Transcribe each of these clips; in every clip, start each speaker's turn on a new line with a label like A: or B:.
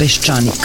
A: Peščanik.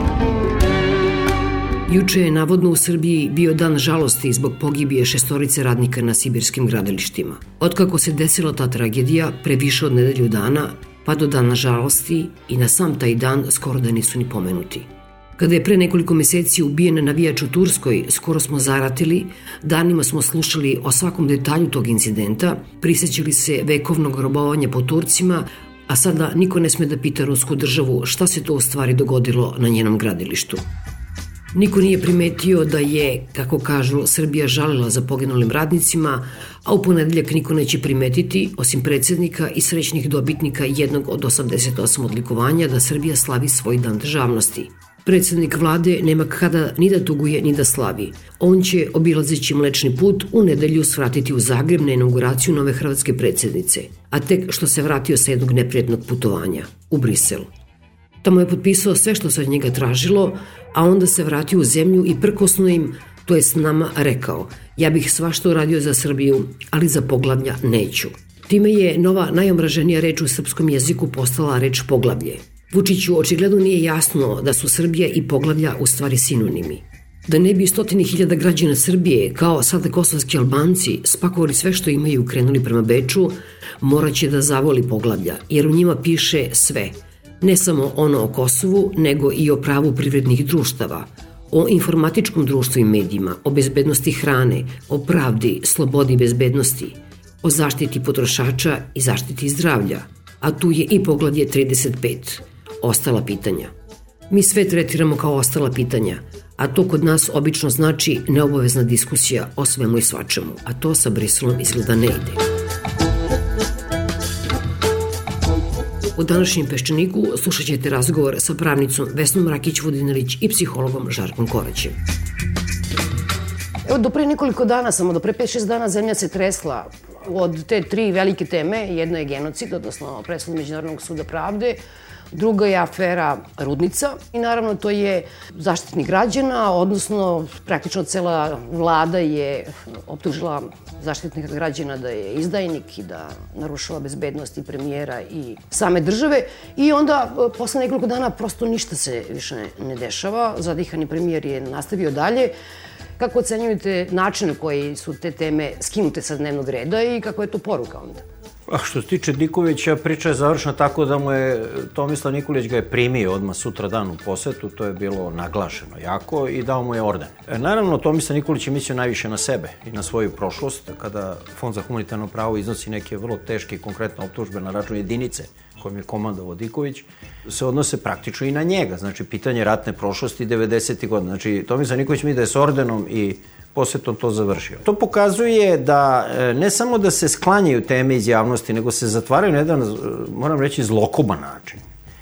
B: Juče je navodno u Srbiji bio dan žalosti zbog pogibije šestorice radnika na sibirskim gradilištima. Otkako se desila ta tragedija, pre više od nedelju dana, pa do dana žalosti i na sam taj dan skoro da nisu ni pomenuti. Kada je pre nekoliko meseci ubijen navijač u Turskoj, skoro smo zaratili, danima smo slušali o svakom detalju tog incidenta, prisećali se vekovnog robovanja po Turcima, a sada niko ne sme da pita rusku državu šta se to u stvari dogodilo na njenom gradilištu. Niko nije primetio da je, kako kažu, Srbija žalila za poginulim radnicima, a u ponedeljak niko neće primetiti, osim predsednika i srećnih dobitnika jednog od 88 odlikovanja, da Srbija slavi svoj dan državnosti. Predsednik vlade nema kada ni da tuguje ni da slavi. On će, obilazeći mlečni put, u nedelju svratiti u Zagreb na inauguraciju nove hrvatske predsednice, a tek što se vratio sa jednog neprijatnog putovanja, u Briselu. Tamo je potpisao sve što se od njega tražilo, a onda se vratio u zemlju i prkosno im, to je s nama, rekao ja bih svašta uradio za Srbiju, ali za poglavlja neću. Time je nova najomraženija reč u srpskom jeziku postala reč poglavlje. Vučiću očigledno nije jasno da su Srbija i poglavlja u stvari sinonimi. Da ne bi stotini hiljada građana Srbije, kao sada kosovski albanci, spakovali sve što imaju i krenuli prema Beču, moraće da zavoli poglavlja, jer u njima piše sve – ne samo ono o Kosovu, nego i o pravu privrednih društava, o informatičkom društvu i medijima, o bezbednosti hrane, o pravdi, slobodi i bezbednosti, o zaštiti potrošača i zaštiti zdravlja, a tu je i poglavlje 35, ostala pitanja. Mi sve tretiramo kao ostala pitanja, a to kod nas obično znači neobavezna diskusija o svemu i svačemu, a to sa Briselom izgleda ne ide. U današnjem Peščaniku slušat ćete razgovor sa pravnicom Vesnom Rakić-Vodinelić i psihologom Žarkom Koraćem.
C: Evo, do pre nekoliko dana, samo do pre 5-6 dana zemlja se tresla od te tri velike teme. Jedna je genocid, odnosno presuda Međunarodnog suda pravde, Druga je afera Rudnica i naravno to je zaštitnik građana, odnosno praktično cela vlada je optužila zaštitnika građana da je izdajnik i da narušava bezbednost i premijera i same države. I onda posle nekoliko dana prosto ništa se više ne dešava. Zadihani premijer je nastavio dalje. Kako ocenjujete način na koji su te teme skinute sa dnevnog reda i kako je to poruka onda?
D: A što se tiče Dikovića, priča je završena tako da mu je Tomislav Nikolić ga je primio odmah sutra dan u posetu, to je bilo naglašeno jako i dao mu je orden. E, naravno, Tomislav Nikolić je mislio najviše na sebe i na svoju prošlost, kada Fond za humanitarno pravo iznosi neke vrlo teške i konkretne optužbe na račun jedinice kojim je komandovao Diković, se odnose praktično i na njega. Znači, pitanje ratne prošlosti 90. godina. Znači, Tomislav Nikolić mi da je s ordenom i posetom to završio. To pokazuje da e, ne samo da se sklanjaju teme iz javnosti, nego se zatvaraju na jedan, e, moram reći, zlokuban način.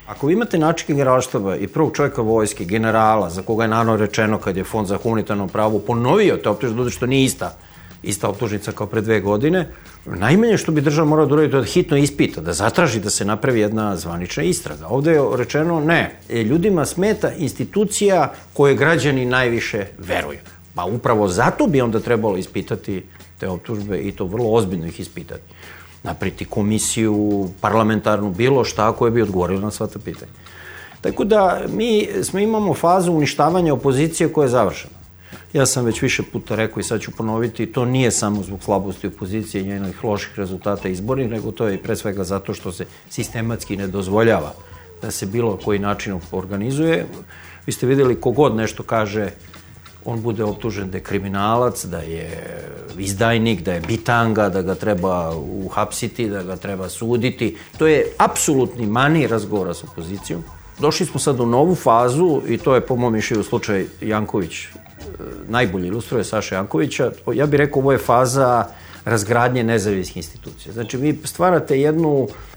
D: Ako vi imate načike generalštaba i prvog čovjeka vojske, generala, za koga je naravno rečeno kad je Fond za humanitarno pravo ponovio te optužbe, dođe što nije ista, ista optužnica kao pre dve godine, najmanje što bi država morala da uradi da hitno ispita, da zatraži da se napravi jedna zvanična istraga. Ovde je rečeno ne, e, ljudima smeta institucija koje građani najviše veruju. Pa upravo zato bi onda trebalo ispitati te optužbe i to vrlo ozbiljno ih ispitati. Napriti komisiju, parlamentarnu, bilo šta koje bi odgovorilo na sva ta pitanja. Tako da mi smo imamo fazu uništavanja opozicije koja je završena. Ja sam već više puta rekao i sad ću ponoviti, to nije samo zbog slabosti opozicije i njenih loših rezultata izbornih, nego to je pre svega zato što se sistematski ne dozvoljava da se bilo koji način organizuje Vi ste videli kogod nešto kaže, on bude optužen da je kriminalac, da je izdajnik, da je bitanga, da ga treba uhapsiti, da ga treba suditi. To je apsolutni mani razgovora sa opozicijom. Došli smo sad u novu fazu i to je po mom mišljenju slučaj Janković e, najbolje ilustruje Saša Jankovića. Ja bih rekao ovo je faza razgradnje nezavisnih institucija. Znači vi stvarate jednu e,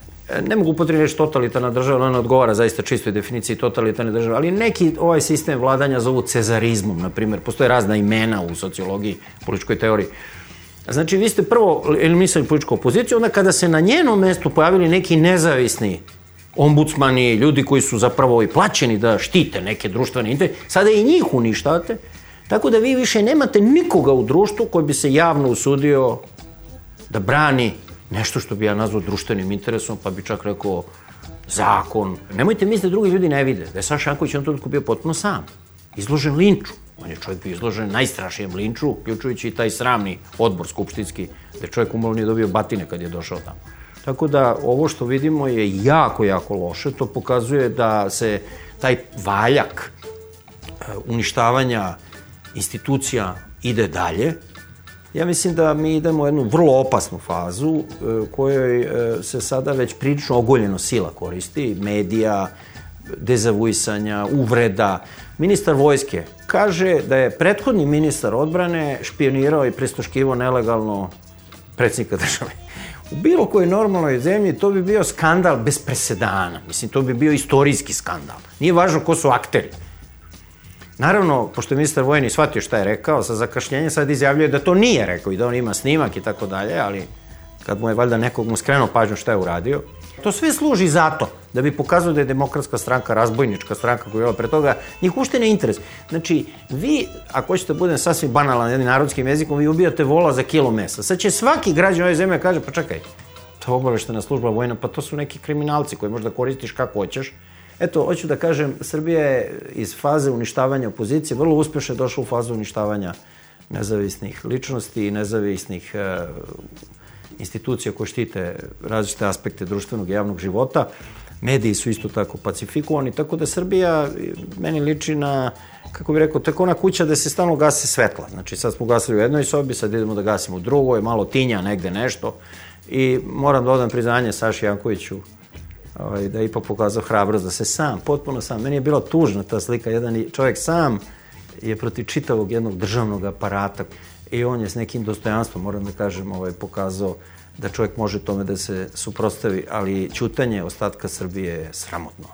D: ne mogu upotrebiti reći totalitarna država, ona odgovara zaista čistoj definiciji totalitarne države, ali neki ovaj sistem vladanja zovu cezarizmom, na primjer. Postoje razna imena u sociologiji, političkoj teoriji. Znači, vi ste prvo eliminisali političku opoziciju, onda kada se na njenom mestu pojavili neki nezavisni ombudsmani, ljudi koji su zapravo i plaćeni da štite neke društvene interese, sada i njih uništate, tako da vi više nemate nikoga u društvu koji bi se javno usudio da brani nešto što bi ja nazvao društvenim interesom, pa bi čak rekao zakon. Nemojte misliti da drugi ljudi ne vide, da je Saša Janković on to bio potpuno sam, izložen linču. On je čovjek bio izložen najstrašijem linču, uključujući i taj sramni odbor skupštinski, gde čovjek umalo nije dobio batine kad je došao tamo. Tako da ovo što vidimo je jako, jako loše. To pokazuje da se taj valjak e, uništavanja institucija ide dalje. Ja mislim da mi idemo u jednu vrlo opasnu fazu e, kojoj e, se sada već prilično ogoljeno sila koristi, medija, dezavuisanja, uvreda. Ministar vojske kaže da je prethodni ministar odbrane špionirao i pristoškivo nelegalno predsjednika države. U bilo kojoj normalnoj zemlji to bi bio skandal bez presedana. Mislim, to bi bio istorijski skandal. Nije važno ko su akteri. Naravno, pošto je ministar vojni shvatio šta je rekao, sa zakašnjenjem sad izjavljuje da to nije rekao i da on ima snimak i tako dalje, ali kad mu je valjda nekog mu skrenuo pažnju šta je uradio. To sve služi zato da bi pokazao da je demokratska stranka razbojnička stranka koja je bila pre toga, njih ušte ne interes. Znači, vi, ako hoćete da budem sasvim banalan jednim narodskim jezikom, vi ubijate vola za kilo mesa. Sad će svaki građan ove zemlje kaže, pa čekaj, to obaveštena služba vojna, pa to su neki kriminalci koji možda koristiš kako hoćeš. Eto, hoću da kažem, Srbija je iz faze uništavanja opozicije vrlo uspešno došla u fazu uništavanja nezavisnih ličnosti i nezavisnih uh, institucija koje štite različite aspekte društvenog i javnog života. Mediji su isto tako pacifikovani, tako da Srbija meni liči na, kako bih rekao, tako ona kuća da se stalno gase svetla. Znači sad smo gasili u jednoj sobi, sad idemo da gasimo u drugoj, malo tinja negde nešto. I moram da odam priznanje Saši Jankoviću, ovaj, da je ipak pokazao hrabrost da se sam, potpuno sam. Meni je bila tužna ta slika, jedan čovjek sam je protiv čitavog jednog državnog aparata i on je s nekim dostojanstvom, moram da kažem, ovaj, pokazao da čovjek može tome da se suprostavi, ali ćutanje ostatka Srbije je sramotno.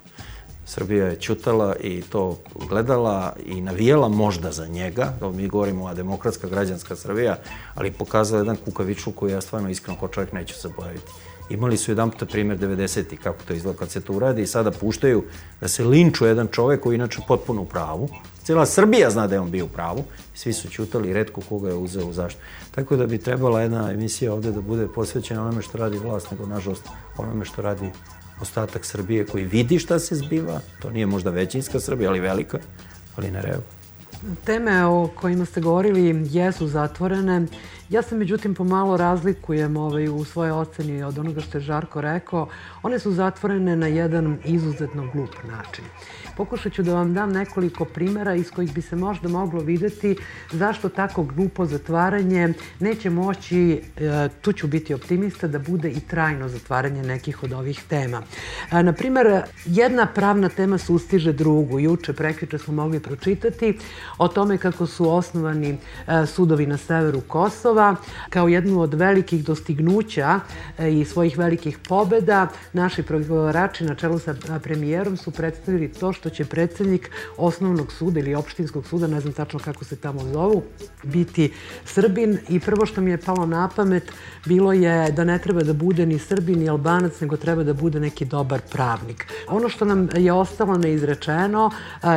D: Srbija je ćutala i to gledala i navijela možda za njega, mi govorimo o demokratska građanska Srbija, ali pokazala jedan kukavičlu koji ja stvarno iskreno kao čovjek neću zaboraviti. Imali su jedan puta primjer 90. kako to izgleda kad se to uradi i sada puštaju da se linču jedan čovek koji inače potpuno u pravu. Cijela Srbija zna da je on bio u pravu. Svi su ćutali redko koga je uzeo u zaštitu. Tako da bi trebala jedna emisija ovde da bude posvećena onome što radi vlast, nego nažalost onome što radi ostatak Srbije koji vidi šta se zbiva. To nije možda većinska Srbija, ali velika, ali ne reaguje.
A: Teme o kojima ste govorili jesu zatvorene. Ja se međutim pomalo razlikujem ovaj, u svojoj oceni od onoga što je Žarko rekao. One su zatvorene na jedan izuzetno glup način. Pokušat ću da vam dam nekoliko primera iz kojih bi se možda moglo videti zašto tako glupo zatvaranje neće moći, e, tu ću biti optimista, da bude i trajno zatvaranje nekih od ovih tema. E, Naprimer, jedna pravna tema sustiže drugu. Juče, prekriče smo mogli pročitati o tome kako su osnovani e, sudovi na severu Kosova. Kao jednu od velikih dostignuća i svojih velikih pobeda, naši pregovarači na čelu sa premijerom su predstavili to što što će predsednik osnovnog suda ili opštinskog suda, ne znam tačno kako se tamo zovu, biti Srbin i prvo što mi je palo na pamet bilo je da ne treba da bude ni Srbin ni Albanac, nego treba da bude neki dobar pravnik. Ono što nam je ostalo neizrečeno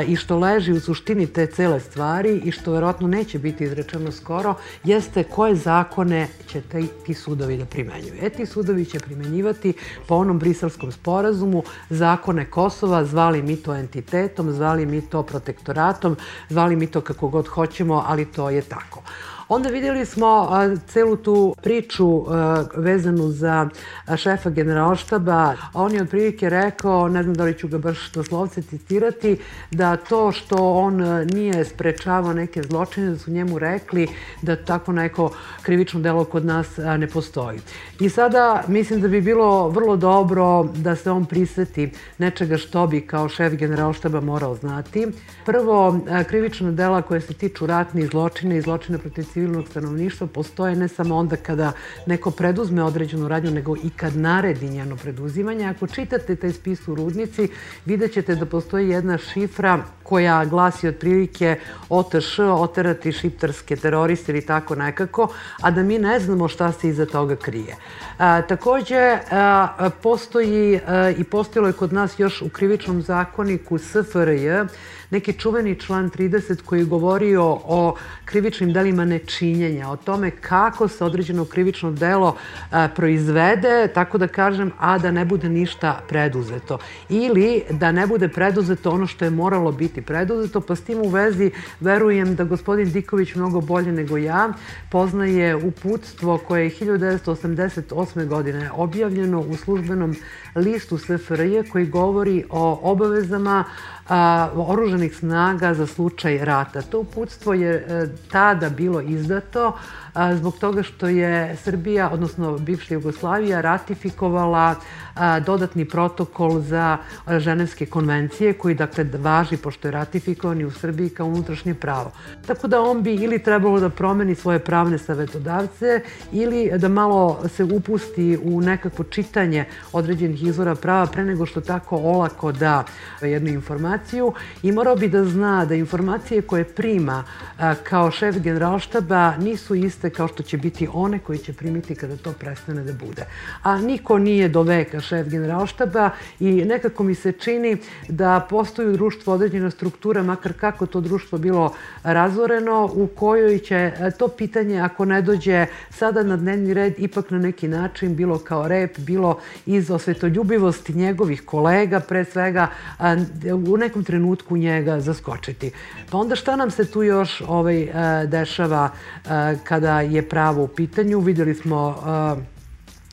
A: i što leži u suštini te cele stvari i što verovatno neće biti izrečeno skoro, jeste koje zakone će te, ti sudovi da primenjuju. E, ti sudovi će primenjivati po onom briselskom sporazumu zakone Kosova, zvali mi to entitetom entitetom, zvali mi to protektoratom, zvali mi to kako god hoćemo, ali to je tako. Onda vidjeli smo celu tu priču vezanu za šefa generalštaba. On je otprilike rekao, ne znam da li ću ga baš doslovce citirati, da to što on nije sprečavao neke zločine, da su njemu rekli da tako neko krivično delo kod nas ne postoji. I sada mislim da bi bilo vrlo dobro da se on priseti nečega što bi kao šef generalštaba morao znati. Prvo, krivična dela koje se tiču ratnih zločina i zločina protiv civilnog stanovništva postoje ne samo onda kada neko preduzme određenu radnju, nego i kad naredi njeno preduzimanje. Ako čitate taj spis u Rudnici, vidjet ćete da postoji jedna šifra koja glasi otprilike OTŠ, oterati šiptarske teroriste ili tako nekako, a da mi ne znamo šta se iza toga krije. A, takođe, a, postoji a, i postojilo je kod nas još u krivičnom zakoniku SFRJ neki čuveni član 30 koji je govorio o krivičnim delima nečinjenja, o tome kako se određeno krivično delo a, proizvede, tako da kažem, a da ne bude ništa preduzeto. Ili da ne bude preduzeto ono što je moralo biti preduzeto, pa s tim u vezi verujem da gospodin Diković mnogo bolje nego ja poznaje uputstvo koje je 1988. godine objavljeno u službenom listu SFRJ koji govori o obavezama a, oruženih snaga za slučaj rata. To uputstvo je e, tada bilo izdato a, zbog toga što je Srbija, odnosno bivša Jugoslavija, ratifikovala dodatni protokol za ženevske konvencije koji dakle važi pošto je ratifikovan i u Srbiji kao unutrašnje pravo. Tako da on bi ili trebalo da promeni svoje pravne savetodavce ili da malo se upusti u nekako čitanje određenih izvora prava pre nego što tako olako da jednu informaciju i morao bi da zna da informacije koje prima kao šef generalštaba nisu iste kao što će biti one koje će primiti kada to prestane da bude. A niko nije do veka šef generalštaba i nekako mi se čini da postoji u društvu određena struktura, makar kako to društvo bilo razoreno, u kojoj će e, to pitanje, ako ne dođe sada na dnevni red, ipak na neki način, bilo kao rep, bilo iz osvetoljubivosti njegovih kolega, pre svega u nekom trenutku njega zaskočiti. Pa onda šta nam se tu još ovaj, e, dešava e, kada je pravo u pitanju? Videli smo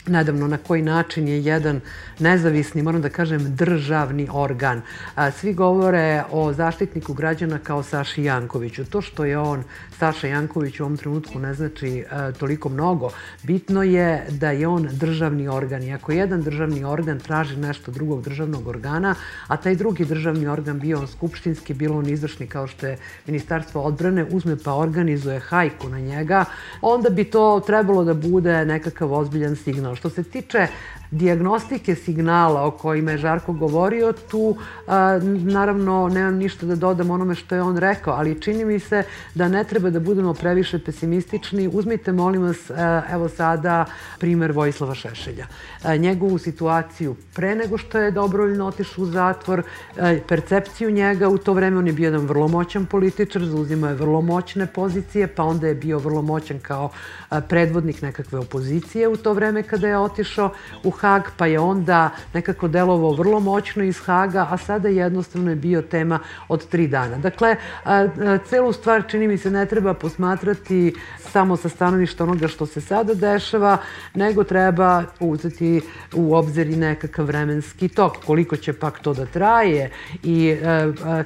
A: nedavno na koji način je jedan nezavisni, moram da kažem, državni organ. Svi govore o zaštitniku građana kao Saši Jankoviću. To što je on Saša Janković u ovom trenutku ne znači toliko mnogo. Bitno je da je on državni organ. I ako jedan državni organ traži nešto drugog državnog organa, a taj drugi državni organ bio on skupštinski, bilo on izvršni kao što je Ministarstvo odbrane, uzme pa organizuje hajku na njega, onda bi to trebalo da bude nekakav ozbiljan signal. Što se tiče diagnostike signala o kojima je Žarko govorio, tu a, naravno nemam ništa da dodam onome što je on rekao, ali čini mi se da ne treba da budemo previše pesimistični. Uzmite, molim vas, evo sada primer Vojislava Šešelja. A, njegovu situaciju pre nego što je dobrovoljno otišao u zatvor, a, percepciju njega, u to vreme on je bio jedan vrlo moćan političar, zauzimao je vrlo moćne pozicije, pa onda je bio vrlo moćan kao predvodnik nekakve opozicije u to vreme kada je otišao u Hag, pa je onda nekako delovao vrlo moćno iz Haga, a sada jednostavno je bio tema od tri dana. Dakle, celu stvar čini mi se ne treba posmatrati samo sa stanovišta onoga što se sada dešava, nego treba uzeti u obzir i nekakav vremenski tok, koliko će pak to da traje i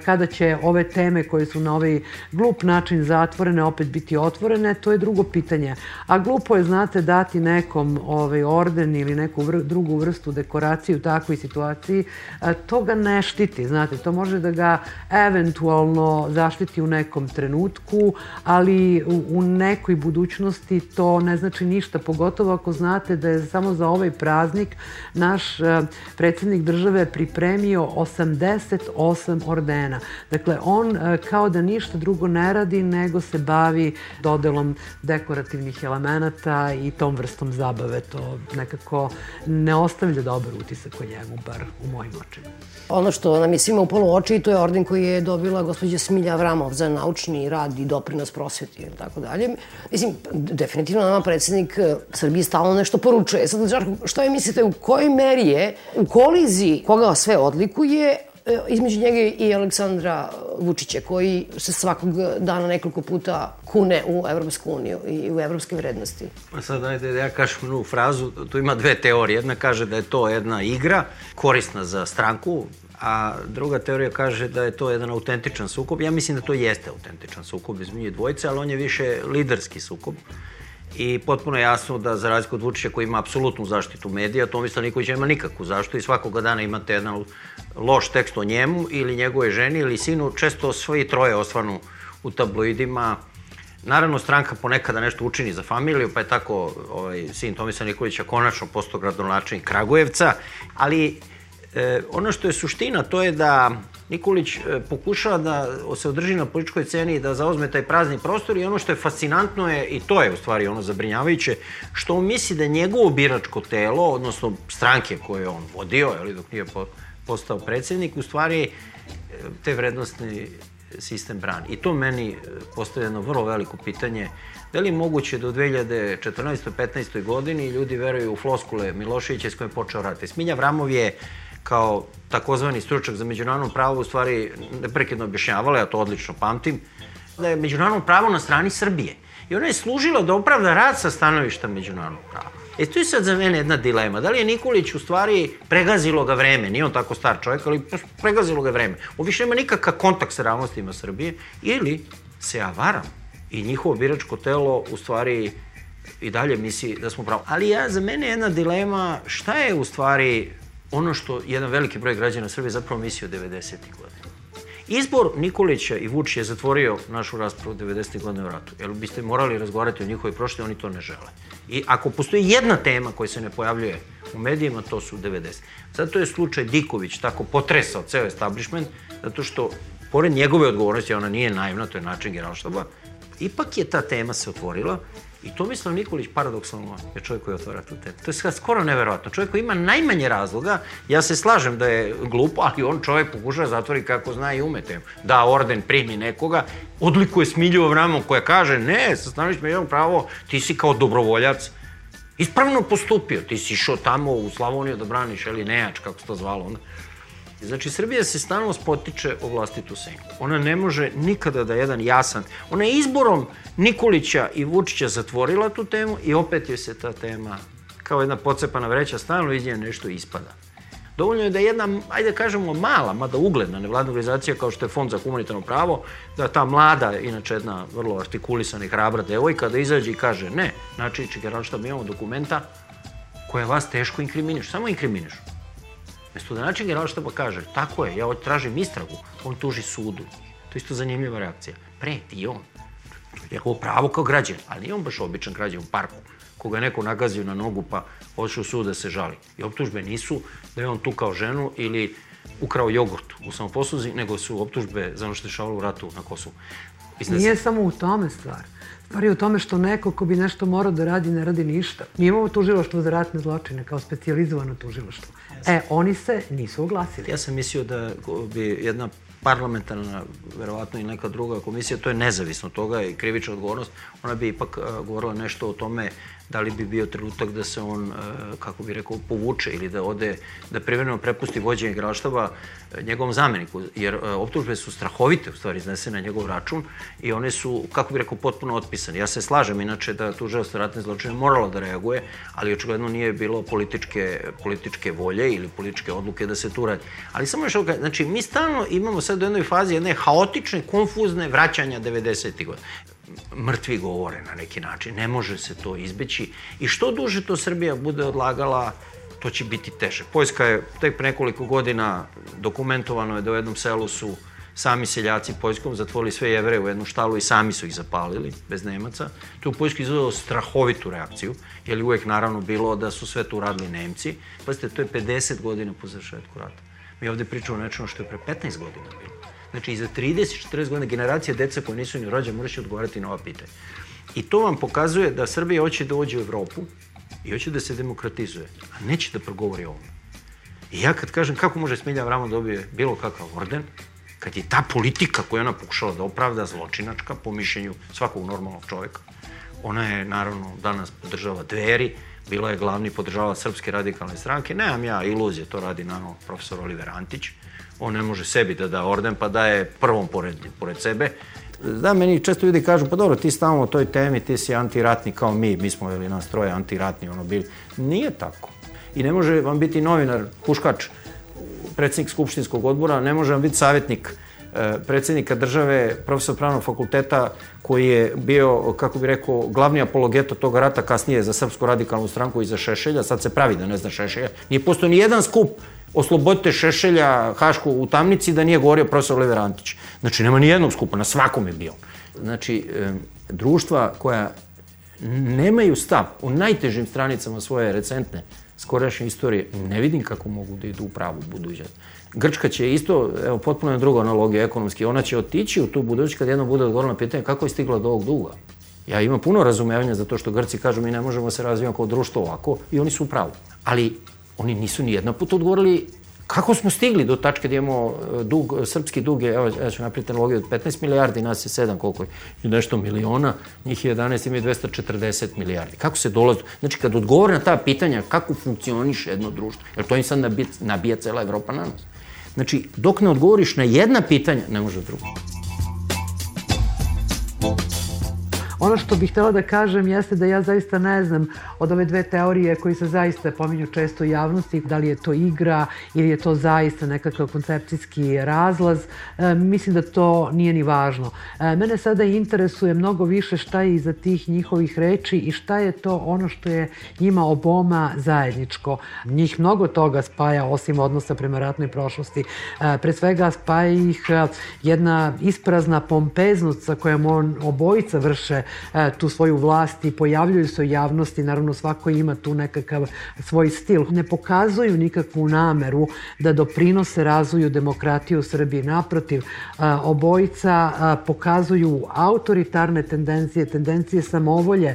A: kada će ove teme koje su na ovaj glup način zatvorene opet biti otvorene, to je drugo pitanje. A glupo je, znate, dati nekom ovaj orden ili neku vr drugu vrstu dekoracije u takvoj situaciji, to ga ne štiti, znate, to može da ga eventualno zaštiti u nekom trenutku, ali u nekoj budućnosti to ne znači ništa, pogotovo ako znate da je samo za ovaj praznik naš predsjednik države pripremio 88 ordena. Dakle, on kao da ništa drugo ne radi, nego se bavi dodelom dekorativnih elemenata i tom vrstom zabave. To nekako ne ostavlja dobar utisak o njemu, bar u mojim očima.
C: Ono što nam je svima upalo u oči, to je orden koji je dobila gospođa Smilja Avramov za naučni rad i doprinos prosveti i tako dalje. Mislim, definitivno nama predsednik eh, Srbije stalno nešto poručuje. Sad, Žarko, što je mislite, u kojoj meri je u koliziji koga sve odlikuje između njega i Aleksandra Vučića, koji se svakog dana nekoliko puta kune u Evropsku uniju i u evropske vrednosti.
D: Pa sad dajte da ja kažem jednu frazu, tu ima dve teorije. Jedna kaže da je to jedna igra korisna za stranku, a druga teorija kaže da je to jedan autentičan sukob. Ja mislim da to jeste autentičan sukob između dvojice, ali on je više liderski sukob. I potpuno jasno da za razliku od Vučića koji ima apsolutnu zaštitu medija, Tomislav Nikolić nema nikakvu zaštitu i svakoga dana imate jedan loš tekst o njemu ili njegove ženi ili sinu, često svoji troje osvanu u tabloidima. Naravno, stranka ponekada nešto učini za familiju, pa je tako ovaj, sin Tomislav Nikolića konačno postao gradonačelnik Kragujevca, ali e, ono što je suština, to je da Nikolić e, pokušava da se održi na političkoj ceni i da zauzme taj prazni prostor i ono što je fascinantno je, i to je u stvari ono zabrinjavajuće, što on misli da njegovo biračko telo, odnosno stranke koje je on vodio, ali dok nije postao predsednik, u stvari e, te vrednostni sistem brani. I to meni e, postavlja jedno vrlo veliko pitanje, da li je moguće da u 2014. 15. godini ljudi veruju u floskule Miloševića s kojim je počeo rat. Smilja Vramov je kao takozvani stručak za međunarodno pravo u stvari neprekidno objašnjavala, ja to odlično pamtim, da je međunarodno pravo na strani Srbije. I ona je služila da opravda rad sa stanovišta međunarodnog prava. E tu je sad za mene jedna dilema. Da li je Nikolić u stvari pregazilo ga vreme, nije on tako star čovjek, ali pregazilo ga vreme. On više nema nikakav kontakt sa realnostima Srbije, ili se ja varam i njihovo biračko telo u stvari i dalje misli da smo pravo. Ali ja, za mene je jedna dilema šta je u stvari ono što jedan veliki broj građana Srbije zapravo misli o 90. godina. Izbor Nikolića i Vučića je zatvorio našu raspravu 90. godine u ratu. Jer biste morali razgovarati o njihovoj prošlosti, oni to ne žele. I ako postoji jedna tema koja se ne pojavljuje u medijima, to su 90. Zato je slučaj Diković tako potresao ceo establishment, zato što, pored njegove odgovornosti, ona nije naivna, to je način generalštaba, ipak je ta tema se otvorila I Tomislav Nikolić, paradoksalno, je čovjek koji otvara tu temu. To je skoro neverovatno. Čovjek koji ima najmanje razloga, ja se slažem da je glupo, ali on čovjek pokuša da zatvori kako zna i ume temu. Da orden primi nekoga, odlikuje Smilju Avramov koja kaže, ne, sa stanovićima jednog pravo, ti si kao dobrovoljac, ispravno postupio, ti si išao tamo u Slavoniju da braniš, ili nejač, kako se to zvalo onda. Znači, Srbija se stalno spotiče o vlastitu senku. Ona ne može nikada da jedan jasan... Ona je izborom Nikolića i Vučića zatvorila tu temu i opet joj se ta tema kao jedna pocepana vreća stalno iz nje nešto ispada. Dovoljno je da jedna, ajde da kažemo, mala, mada ugledna nevladna organizacija kao što je Fond za humanitarno pravo, da ta mlada, inače jedna vrlo artikulisana i hrabra devojka, da izađe i kaže ne, znači, čekaj, šta mi imamo dokumenta koje vas teško inkriminišu, samo inkriminišu. Mesto da način generalštaba kaže, tako je, ja tražim istragu, on tuži sudu. To je isto zanimljiva reakcija. Preti i on. Njegovo pravo kao građan, ali nije on baš običan građan u parku koga je neko nagazio na nogu pa odšao sud da se žali. I optužbe nisu da je on tukao ženu ili ukrao jogurt u samoposluzi, nego su optužbe za ono što je šavalo u ratu na Kosovu.
A: Mislim Nije sam... samo u tome stvar. Stvar je u tome što neko ko bi nešto morao da radi, ne radi ništa. Mi imamo tužilaštvo za ratne zločine kao specializovano tužilaštvo. E, oni se nisu oglasili.
D: Ja sam mislio da bi jedna parlamentarna, verovatno i neka druga komisija, to je nezavisno toga i krivična odgovornost, ona bi ipak govorila nešto o tome da li bi bio trenutak da se on, e, kako bi rekao, povuče ili da ode, da privremeno prepusti vođenje igraštava e, njegovom zameniku, jer e, optužbe su strahovite, u stvari, iznesene na njegov račun i one su, kako bi rekao, potpuno otpisane. Ja se slažem, inače, da tužilaštvo ratne zločine moralo da reaguje, ali očigledno nije bilo političke, političke volje ili političke odluke da se tu radi. Ali samo još ovdje, znači, mi stalno imamo sad u jednoj fazi jedne haotične, konfuzne vraćanja 90. godina mrtvi govore na neki način. Ne može se to izbeći. I što duže to Srbija bude odlagala, to će biti teže. Poljska je tek pre nekoliko godina dokumentovano je da u jednom selu su sami seljaci Poljskom zatvorili sve jevre u jednu štalu i sami su ih zapalili, bez Nemaca. To je u Poljskoj izgledalo strahovitu reakciju, jer je uvek naravno bilo da su sve to uradili Nemci. Pazite, to je 50 godina po završetku rata. Mi ovde pričamo o nečemu što je pre 15 godina. Znači, i za 30-40 godina generacija deca koja nisu ni rođene moraće odgovarati na ova pitanja. I to vam pokazuje da Srbija hoće da uđe u Evropu i hoće da se demokratizuje, a neće da progovori o ovome. I ja kad kažem kako može Smilja Vramo da dobije bilo kakav orden, kad je ta politika koju ona pokušala da opravda zločinačka, po mišljenju svakog normalnog čoveka, ona je naravno danas podržava dveri, bila je glavni podržava Srpske radikalne stranke, nemam ja iluzije, to radi naravno profesor Oliver Antić, On ne može sebi da da orden, pa daje prvom pored, pored sebe. Da, meni često ljudi kažu, pa dobro, ti stalno o toj temi, ti si antiratni kao mi, mi smo ili nas troje antiratni, ono bili. Nije tako. I ne može vam biti novinar, puškač, predsednik Skupštinskog odbora, ne može vam biti savjetnik e, predsednika države, profesor pravnog fakulteta, koji je bio, kako bi rekao, glavni apologeta tog rata kasnije za Srpsku radikalnu stranku i za Šešelja, sad se pravi da ne zna Šešelja. Nije postoji ni jedan skup oslobodite Šešelja, Hašku u tamnici da nije govorio profesor Lever Antić. Znači, nema ni jednog skupa, na svakom je bio. Znači, društva koja nemaju stav u najtežim stranicama svoje recentne skorašnje istorije, ne vidim kako mogu da idu u pravu budućnost. Grčka će isto, evo, potpuno je druga analogija ekonomski, ona će otići u tu budućnost kad jednom bude odgovorila na pitanje kako je stigla do ovog duga. Ja imam puno razumevanja za to što Grci kažu mi ne možemo se razvijati kao društvo ovako i oni su u pravu. Ali oni nisu ni jedna put odgovorili kako smo stigli do tačke da imamo e, dug, srpski dug je, evo, ja ću napraviti analogiju, od 15 milijardi, nas je 7, koliko je, nešto miliona, njih je 11, imaju 240 milijardi. Kako se dolazi? Znači, kad odgovore na ta pitanja, kako funkcioniše jedno društvo, jer to im sad nabija, nabija cela Evropa na nas. Znači, dok ne odgovoriš na jedna pitanja, ne može drugo.
A: Ono što bih htela da kažem jeste da ja zaista ne znam od ove dve teorije koji se zaista pominju često u javnosti, da li je to igra ili je to zaista nekakav koncepcijski razlaz. E, mislim da to nije ni važno. E, mene sada interesuje mnogo više šta je iza tih njihovih reči i šta je to ono što je njima oboma zajedničko. Njih mnogo toga spaja osim odnosa prema ratnoj prošlosti. E, pre svega spaja ih e, jedna isprazna pompeznost sa kojom on obojica vrše tu svoju vlast i pojavljuju se u javnosti, naravno svako ima tu nekakav svoj stil. Ne pokazuju nikakvu nameru da doprinose razvoju demokratije u Srbiji. Naprotiv, e, obojica e, pokazuju autoritarne tendencije, tendencije samovolje.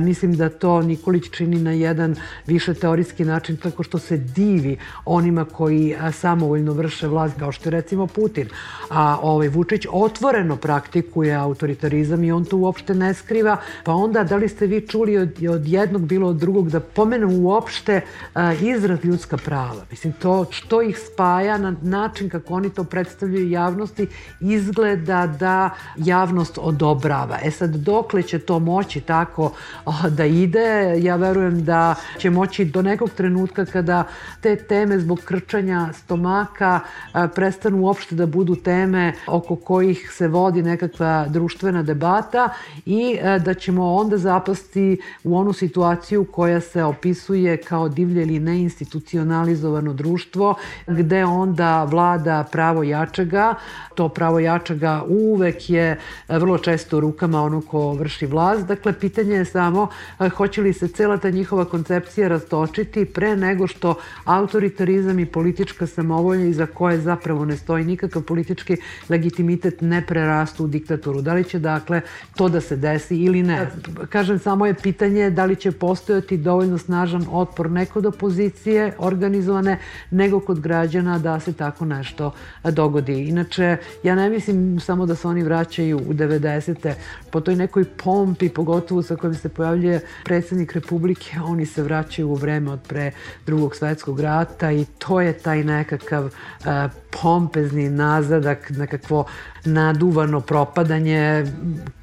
A: Mislim da to Nikolić čini na jedan više teorijski način tako što se divi onima koji samovoljno vrše vlast, kao što je recimo Putin. A ovaj Vučić otvoreno praktikuje autoritarizam i on to uopšte ne skriva, pa onda da li ste vi čuli od, od jednog bilo od drugog da pomenu uopšte a, izraz ljudska prava. Mislim, to što ih spaja na način kako oni to predstavljaju javnosti izgleda da javnost odobrava. E sad, dokle će to moći tako a, da ide, ja verujem da će moći do nekog trenutka kada te teme zbog krčanja stomaka a, prestanu uopšte da budu teme oko kojih se vodi nekakva društvena debata i E, da ćemo onda zapasti u onu situaciju koja se opisuje kao divlje ili neinstitucionalizovano društvo, gde onda vlada pravo jačega. To pravo jačega uvek je e, vrlo često u rukama ono ko vrši vlast. Dakle, pitanje je samo e, hoće li se cela ta njihova koncepcija rastočiti pre nego što autoritarizam i politička samovolja iza koje zapravo ne stoji nikakav politički legitimitet ne prerastu u diktaturu. Da li će dakle to da se desi ili ne. Kažem, samo je pitanje da li će postojati dovoljno snažan otpor ne kod opozicije organizovane, nego kod građana da se tako nešto dogodi. Inače, ja ne mislim samo da se oni vraćaju u 90. po toj nekoj pompi, pogotovo sa kojim se pojavljuje predsednik Republike, oni se vraćaju u vreme od pre drugog svetskog rata i to je taj nekakav uh, pompezni nazadak, nekakvo naduvano propadanje,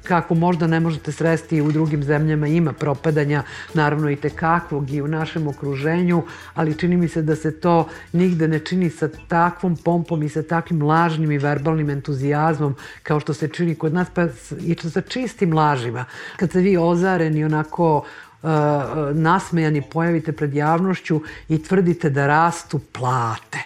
A: kako možda ne možete sresti u drugim zemljama ima propadanja, naravno i tekakvog i u našem okruženju, ali čini mi se da se to nigde ne čini sa takvom pompom i sa takvim lažnim i verbalnim entuzijazmom kao što se čini kod nas, pa i sa čistim lažima. Kad se vi ozareni onako nasmejani pojavite pred javnošću i tvrdite da rastu plate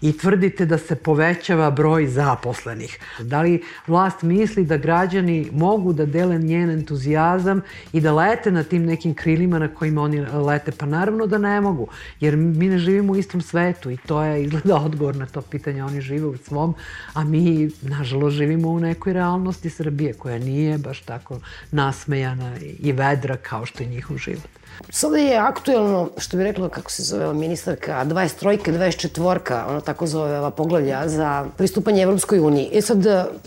A: i tvrdite da se povećava broj zaposlenih. Da li vlast misli da građani mogu da dele njen entuzijazam i da lete na tim nekim krilima na kojima oni lete? Pa naravno da ne mogu, jer mi ne živimo u istom svetu i to je izgleda odgovor na to pitanje. Oni žive u svom, a mi, nažalost, živimo u nekoj realnosti Srbije koja nije baš tako nasmejana i vedra kao što je njihov служили.
C: Sada je aktuelno, što bi rekla, kako se zove ministarka, 23. 24. ona tako zove ova poglavlja za pristupanje Evropskoj uniji. E sad,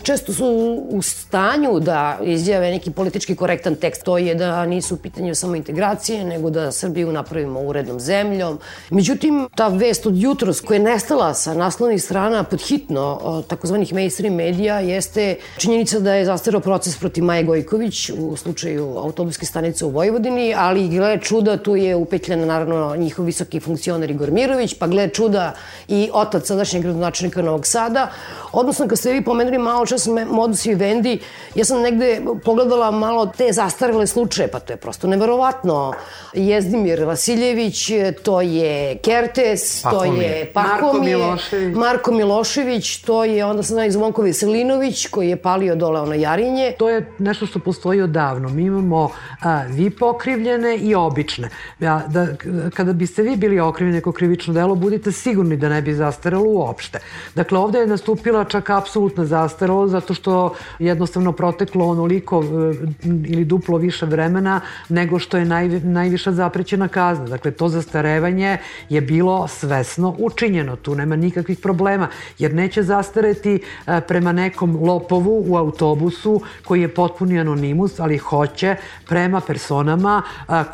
C: često su u stanju da izjave neki politički korektan tekst. To je da nisu u pitanju samo integracije, nego da Srbiju napravimo urednom zemljom. Međutim, ta vest od jutros koja je nestala sa naslovnih strana pod hitno takozvanih mainstream medija jeste činjenica da je zastarao proces protiv Maje Gojković u slučaju autobuske stanice u Vojvodini, ali gle čuda, tu je upetljena naravno njihov visoki funkcioner Igor Mirović, pa gle čuda i otac sadašnjeg gradonačelnika Novog Sada. Odnosno, kad ste vi pomenuli malo čas modus i vendi, ja sam negde pogledala malo te zastarele slučaje, pa to je prosto neverovatno. Jezdimir Vasiljević, to je Kertes, Pakomir. to je Pakomir, Marko Milošević. Marko Milošević, to je onda sad iz Zvonko Veselinović, koji je palio dole ono Jarinje.
A: To je nešto što postoji odavno. Mi imamo a, vi pokrivljene i obične. Ja, da, kada biste vi bili okrivljeni neko krivično delo, budite sigurni da ne bi zastaralo uopšte. Dakle, ovde je nastupila čak apsolutna zastaralo zato što jednostavno proteklo onoliko e, ili duplo više vremena nego što je naj, najviša zaprećena kazna. Dakle, to zastarevanje je bilo svesno učinjeno. Tu nema nikakvih problema, jer neće zastareti e, prema nekom lopovu u autobusu koji je potpuni anonimus, ali hoće prema personama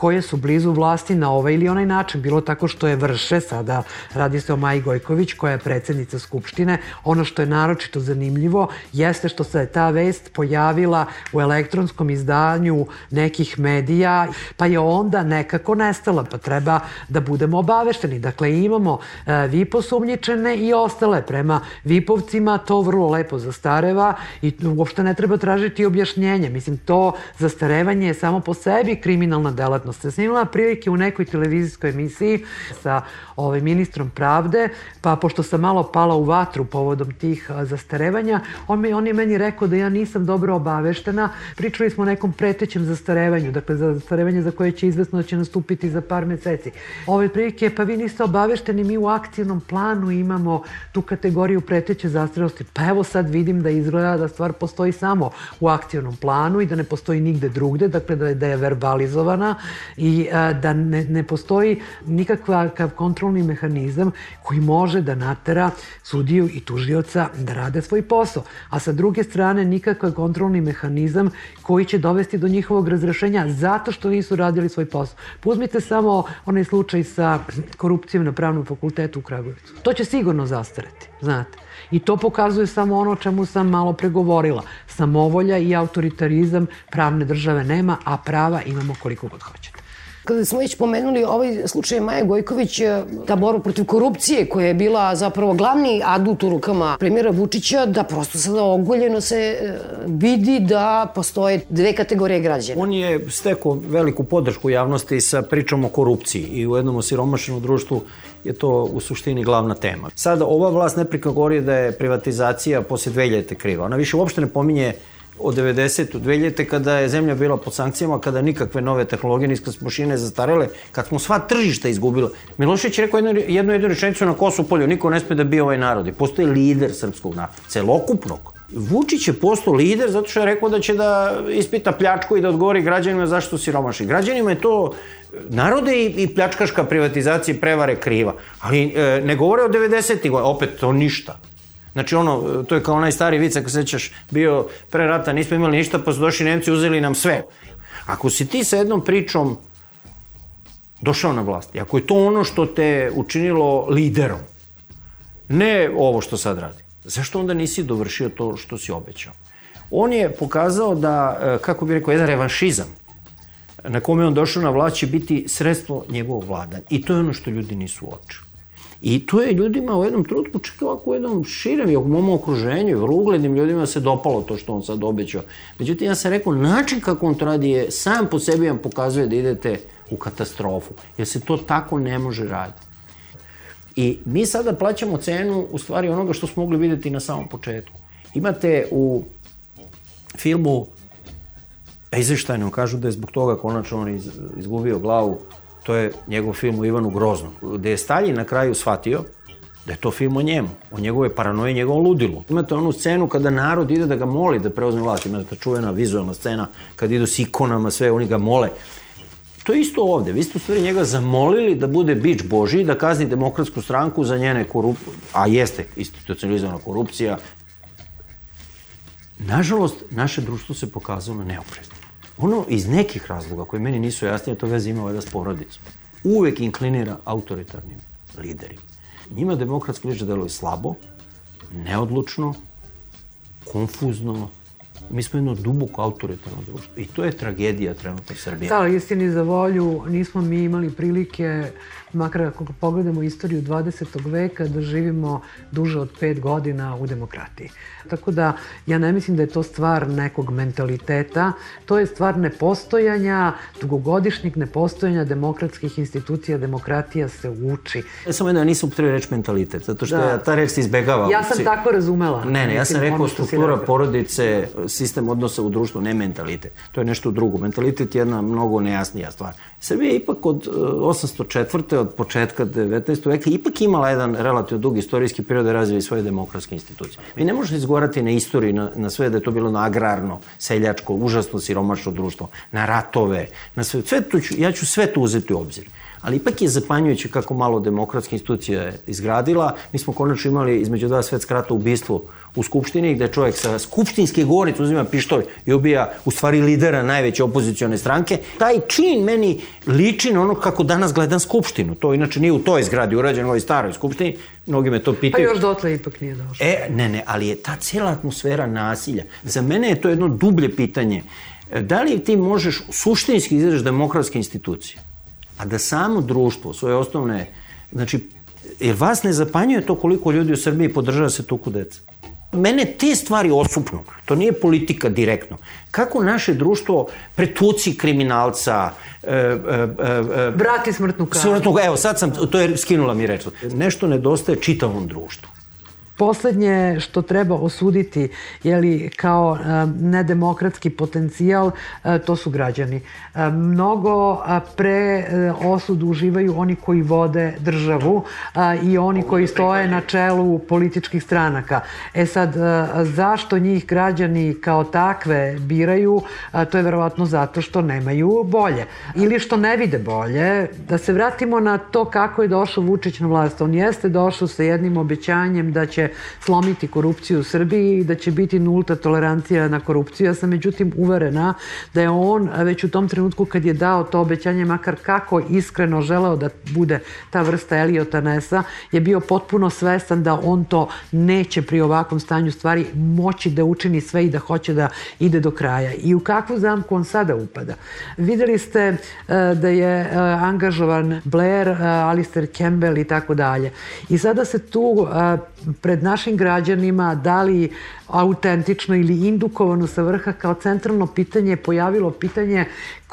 A: koje su blizu vlasti na ovaj ili onaj način. Bilo tako što je vrše, sada radi se o Maji Gojković koja je predsednica Skupštine. Ono što je naročito zanimljivo jeste što se ta vest pojavila u elektronskom izdanju nekih medija, pa je onda nekako nestala, pa treba da budemo obavešteni. Dakle, imamo e, VIP osumnjičene i ostale. Prema VIP-ovcima to vrlo lepo zastareva i uopšte ne treba tražiti objašnjenje. Mislim, to zastarevanje je samo po sebi kriminalna delatnost. Ja sam imala prilike u nekoj televizijskoj emisiji sa ovaj, ministrom pravde, pa pošto sam malo pala u vatru povodom tih zastarevanja, on, mi, on je meni rekao da ja nisam dobro obaveštena. Pričali smo o nekom pretećem zastarevanju, dakle za zastarevanje za koje će izvesno da će nastupiti za par meseci. Ove prilike, pa vi niste obavešteni, mi u akcijnom planu imamo tu kategoriju preteće zastarelosti. Pa evo sad vidim da izgleda da stvar postoji samo u akcijnom planu i da ne postoji nigde drugde, dakle da je, da je verbalizovana i a, da ne, ne postoji nikakav kontrolni mehanizam koji može da natera sudiju i tužioca da rade svoj posao. A sa druge strane nikakav kontrolni mehanizam koji će dovesti do njihovog razrešenja zato što nisu radili svoj posao. Puzmite samo onaj slučaj sa korupcijom na pravnom fakultetu u Kragujevcu. To će sigurno zastareti, znate. I to pokazuje samo ono čemu sam malo pregovorila. Samovolja i autoritarizam pravne države nema, a prava imamo koliko god hoćete.
C: Kada smo već pomenuli ovaj slučaj Maje Gojković, e, ta borba protiv korupcije koja je bila zapravo glavni adut u rukama premijera Vučića, da prosto sada ogoljeno se e, vidi da postoje dve kategorije građana.
D: On je stekao veliku podršku javnosti sa pričom o korupciji i u jednom osiromašenom društvu je to u suštini glavna tema. Sada, ova vlast neprika govori da je privatizacija posle 2000 kriva. Ona više uopšte ne pominje od 90. 2000. kada je zemlja bila pod sankcijama, kada nikakve nove tehnologije, niska mašine zastarele, kad smo sva tržišta izgubili. Milošević je rekao jednu, jednu, jednu rečenicu na Kosu polju, niko ne sme da bi ovaj narod. I postoji lider srpskog naroda, celokupnog. Vučić je postao lider zato što je rekao da će da ispita pljačku i da odgovori građanima zašto siromaši. Građanima je to narode i, i pljačkaška privatizacija prevare kriva. Ali e, ne govore o 90. godina, opet to ništa. Znači ono, to je kao onaj stari vic, ako sećaš, bio pre rata, nismo imali ništa, pa su došli Nemci, uzeli nam sve. Ako si ti sa jednom pričom došao na vlast, i ako je to ono što te učinilo liderom, ne ovo što sad radi, zašto onda nisi dovršio to što si obećao? On je pokazao da, e, kako bih rekao, jedan revanšizam na kome on došao na vlast će biti sredstvo njegovog vladanja. I to je ono što ljudi nisu uočili. I to je ljudima u jednom trutku, čak ovako u jednom širem i u mom okruženju, vrlo uglednim ljudima se dopalo to što on sad obećao. Međutim, ja sam rekao, način kako on to radi je sam po sebi vam pokazuje da idete u katastrofu. Jer se to tako ne može raditi. I mi sada plaćamo cenu u stvari onoga što smo mogli videti na samom početku. Imate u filmu Eisensteinu kažu da je zbog toga konačno on izgubio glavu to je njegov film o Ivanu Groznom, gde je Stalin na kraju shvatio da je to film o njemu, o njegove paranoje, njegovom ludilu. Imate onu scenu kada narod ide da ga moli da preuzme vlast, imate ta čuvena vizualna scena kad idu s ikonama, sve, oni ga mole. To je isto ovde. Vi ste u stvari njega zamolili da bude bić Boži, da kazni demokratsku stranku za njene korupcije, a jeste institucionalizovana korupcija. Nažalost, naše društvo se pokazalo neoprezno. Ono iz nekih razloga koji meni nisu jasni, to veze ima valjda s porodicom. Uvek inklinira autoritarnim liderima. Njima demokratski lider deluje slabo, neodlučno, konfuzno, mi smo jedno duboko autoritarno društvo i to je tragedija trenutno Srbije.
A: Da, ali istini za volju nismo mi imali prilike makar ako pogledamo istoriju 20. veka, da živimo duže od pet godina u demokratiji. Tako da ja ne mislim da je to stvar nekog mentaliteta, to je stvar nepostojanja, dugogodišnjeg nepostojanja demokratskih institucija, demokratija se uči.
D: Ja samo jedno, ja nisam upotrebio reč mentalitet, zato što da. ta reč se izbegava.
A: Ja sam tako razumela.
D: Ne, ne, ja sam rekao struktura porodice, sistem odnosa u društvu, ne mentalitet. To je nešto drugo. Mentalitet je jedna mnogo nejasnija stvar. Srbija je ipak od 804. E, od početka 19. veka ipak imala jedan relativno dug istorijski period da razvije svoje demokratske institucije. Vi ne možete izgovarati na istoriji, na, na sve da je to bilo na agrarno, seljačko, užasno siromašno društvo, na ratove, na sve. sve to ću, ja ću sve to uzeti u obzir. Ali ipak je zapanjujuće kako malo demokratska institucija je izgradila. Mi smo konačno imali između dva svetska rata ubistvo u Skupštini, gde čovjek sa skupštinske govornice uzima pištolj i ubija u stvari lidera najveće opozicione stranke. Taj čin meni liči na ono kako danas gledam Skupštinu. To inače nije u toj zgradi urađeno, u ovoj staroj Skupštini. Mnogi me to pitaju.
A: Pa još dotle ipak nije došlo.
D: E, ne, ne, ali je ta cijela atmosfera nasilja. Za mene je to jedno dublje pitanje. Da li ti možeš suštinski izražiti demokratske institucije? A da samo društvo, svoje osnovne, znači, jer vas ne zapanjuje to koliko ljudi u Srbiji podržava se tuku deca? Mene te stvari osupnu. To nije politika direktno. Kako naše društvo pretuci kriminalca,
A: e, e, e, Vrati smrtnu kaznu.
D: Smrtnu, evo, sad sam, to je skinula mi reč. Nešto nedostaje čitavom društvu.
A: Poslednje što treba osuditi jeli, kao e, nedemokratski potencijal, e, to su građani. E, mnogo pre osudu uživaju oni koji vode državu i oni koji stoje na čelu političkih stranaka. E sad, zašto njih građani kao takve biraju, to je verovatno zato što nemaju bolje. Ili što ne vide bolje. Da se vratimo na to kako je došao Vučić na vlast. On jeste došao sa jednim obećanjem da će slomiti korupciju u Srbiji i da će biti nulta tolerancija na korupciju. Ja sam međutim uverena da je on već u tom trenutku kad je dao to obećanje, makar kako iskreno želeo da bude ta vrsta Eliota Nesa, je bio potpuno svestan da on to neće pri ovakvom stanju stvari moći da učini sve i da hoće da ide do kraja. I u kakvu zamku on sada upada? Videli ste e, da je e, angažovan Blair, e, Alistair Campbell i tako dalje. I sada se tu pred našim građanima da li autentično ili indukovano sa vrha kao centralno pitanje pojavilo pitanje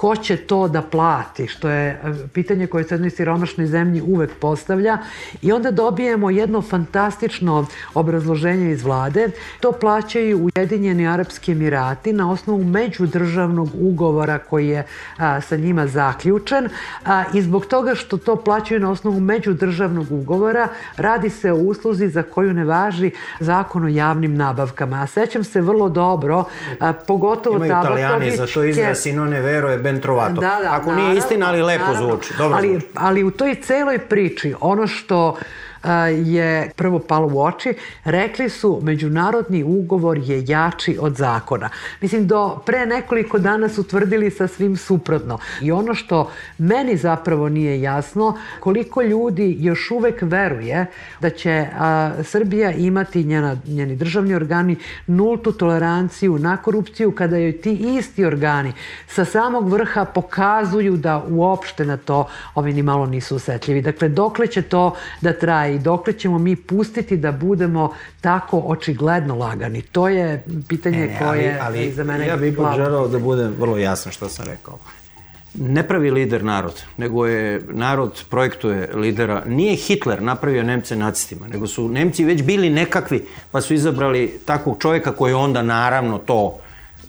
A: ko će to da plati, što je e, pitanje koje se jednoj siromašnoj zemlji uvek postavlja i onda dobijemo jedno fantastično obrazloženje iz vlade. To plaćaju Ujedinjeni Arapski Emirati na osnovu međudržavnog ugovora koji je a, sa njima zaključen a, i zbog toga što to plaćaju na osnovu međudržavnog ugovora radi se o usluzi za koju ne važi zakon o javnim nabavkama. A sećam se vrlo dobro, a, pogotovo
D: Imaju italijani za to izraz i non ne vero je ben trovato. Da, da, Ako nije istina, ali lepo naravno, zvuči. Dobro
A: ali,
D: zvuči.
A: ali u toj celoj priči, ono što je prvo palo u oči, rekli su međunarodni ugovor je jači od zakona. Mislim, do pre nekoliko dana su tvrdili sa svim suprotno. I ono što meni zapravo nije jasno, koliko ljudi još uvek veruje da će a, Srbija imati njena, njeni državni organi nultu toleranciju na korupciju kada joj ti isti organi sa samog vrha pokazuju da uopšte na to ovi ni malo nisu osetljivi. Dakle, dokle će to da traje i dokle ćemo mi pustiti da budemo tako očigledno lagani? To je pitanje ne, ne, koje ali, ali, za mene
D: ja bih ipak želao da budem vrlo jasan što sam rekao. Ne pravi lider narod, nego je narod projektuje lidera. Nije Hitler napravio Nemce nacistima, nego su Nemci već bili nekakvi, pa su izabrali takvog čovjeka koji onda naravno to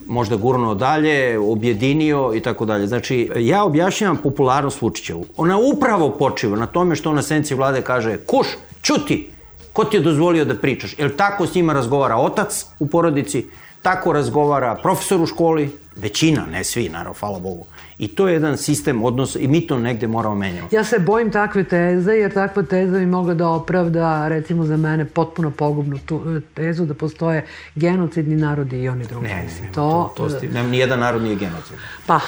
D: možda gurno dalje, objedinio i tako dalje. Znači, ja objašnjavam popularnost Vučićevu. Ona upravo počiva na tome što on na senci vlade kaže kuš, čuti, ko ti je dozvolio da pričaš? Jer tako s njima razgovara otac u porodici, tako razgovara profesor u školi, većina, ne svi, naravno, hvala Bogu. I to je jedan sistem odnosa i mi to negde moramo menjati.
A: Ja se bojim takve teze, jer takva teza bi mogla da opravda, recimo za mene, potpuno pogubnu tu, tezu da postoje genocidni narodi i oni drugi.
D: Ne, ne, to, to, to sti, nijedan narod nije genocid.
A: Pa,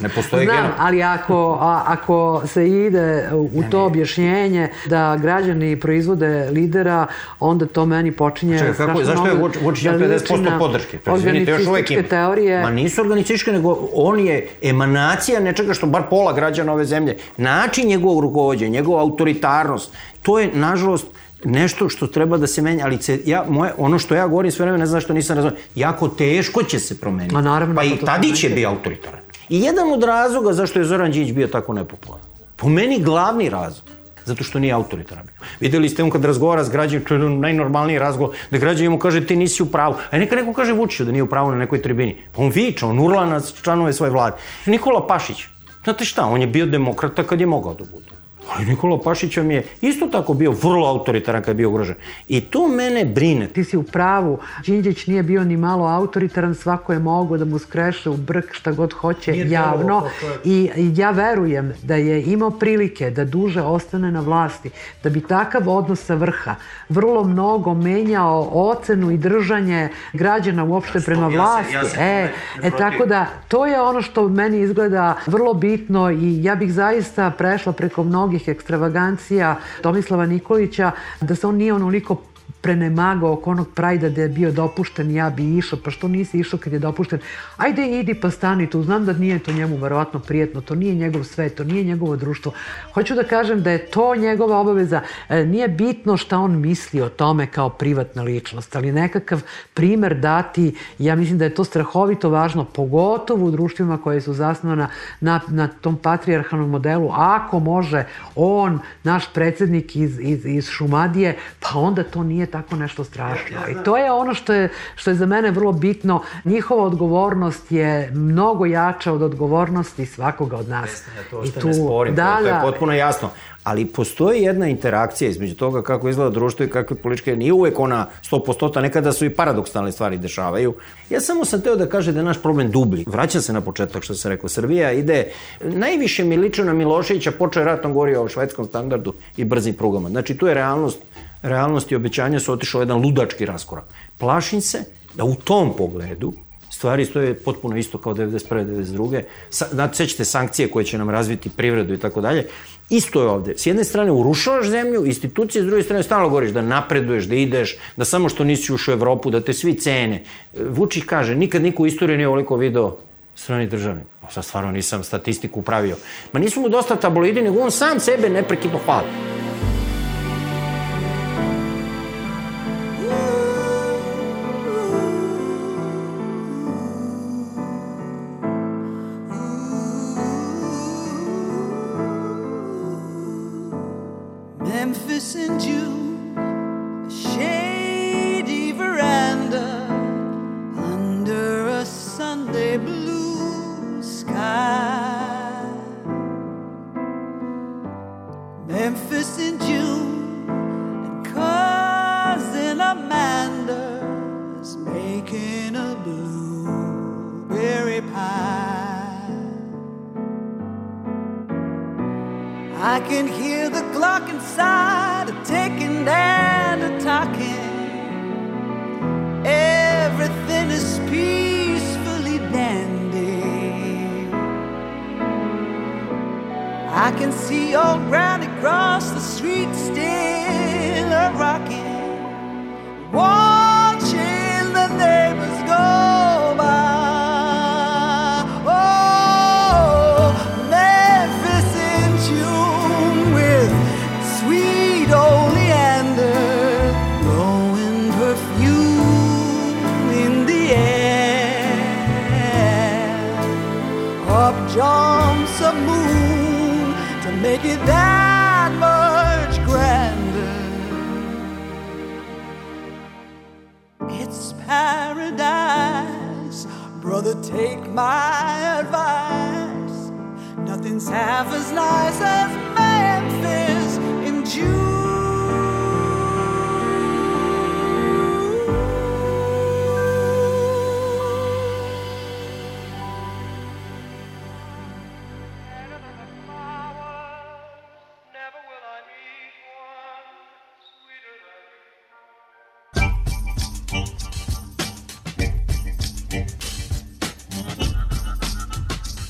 D: ne postoje
A: znam,
D: genocid.
A: ali ako, a, ako se ide u ne, to objašnjenje da građani proizvode lidera, onda to meni počinje
D: Čekaj, kako, zašto je Vučić 50% podrške? Izvinite, još uvek ima.
A: teorije.
D: Ma nisu organicističke, nego on je emanacija nečega što bar pola građana ove zemlje. Način njegovog rukovodđa, njegova autoritarnost, to je, nažalost, nešto što treba da se menja, ali se, ja, moje, ono što ja govorim sve vreme, ne znam što nisam razumio, jako teško će se promeniti.
A: Ma naravno.
D: Pa i Tadić je bio autoritaran. I jedan od razloga zašto je Zoran Đinđić bio tako nepopularan. Po meni glavni razlog zato što nije autoritaran bio. Videli ste on kad razgovara s građanom, to je najnormalniji razgovor, da građan mu kaže ti nisi u pravu. A neka neko kaže Vučiću da nije u pravu na nekoj tribini. On viča, on urla na članove svoje vlade. Nikola Pašić, znate šta, on je bio demokrata kad je mogao da bude. Ali Nikola Pašić vam je isto tako bio vrlo autoritaran kad je bio ugrožen. I to mene brine.
A: Ti si u pravu. Đinđić nije bio ni malo autoritaran, svako je mogao da mu skreše u brk šta god hoće nije javno. I ja verujem da je imao prilike da duže ostane na vlasti, da bi takav odnos sa vrha vrlo mnogo menjao ocenu i držanje građana uopšte prema vlasti. Ja se, ja se e, e, tako da, to je ono što meni izgleda vrlo bitno i ja bih zaista prešla preko mnogih mnogih ekstravagancija Tomislava Nikolića, da se on nije onoliko prenemagao oko onog prajda da je bio dopušten, ja bi išao, pa što nisi išao kad je dopušten? Ajde, idi pa stani tu, znam da nije to njemu verovatno prijetno, to nije njegov svet, to nije njegovo društvo. Hoću da kažem da je to njegova obaveza. E, nije bitno šta on misli o tome kao privatna ličnost, ali nekakav primer dati, ja mislim da je to strahovito važno, pogotovo u društvima koje su zasnovana na, na tom patrijarhalnom modelu. Ako može on, naš predsednik iz, iz, iz Šumadije, pa onda to nije tako nešto strašno. I to je ono što je, što je za mene vrlo bitno. Njihova odgovornost je mnogo jača od odgovornosti svakoga od nas.
D: Jeste, to što I tu, ne sporim, da, to, to je potpuno jasno. Ali postoji jedna interakcija između toga kako izgleda društvo i kakve političke, nije uvek ona 100%, nekada su i paradoksalne stvari dešavaju. Ja samo sam teo da kaže da je naš problem dublji. Vraćam se na početak što sam rekao. Srbija ide, najviše mi lično na Miloševića, počeo je ratom govorio o švedskom standardu i brzim prugama. Znači tu je realnost realnost i obećanja su otišao jedan ludački raskorak. Plašim se da u tom pogledu stvari stoje potpuno isto kao 91. 92. Znate, sećate sankcije koje će nam razviti privredu i tako dalje. Isto je ovde. S jedne strane urušavaš zemlju, institucije, s druge strane stalno govoriš da napreduješ, da ideš, da samo što nisi ušao u Evropu, da te svi cene. Vučić kaže, nikad niko u istoriji nije ovoliko video strani državnik. O, sad stvarno nisam statistiku pravio. Ma nisu mu dosta tabloidi, nego on sam sebe neprekidno hvali.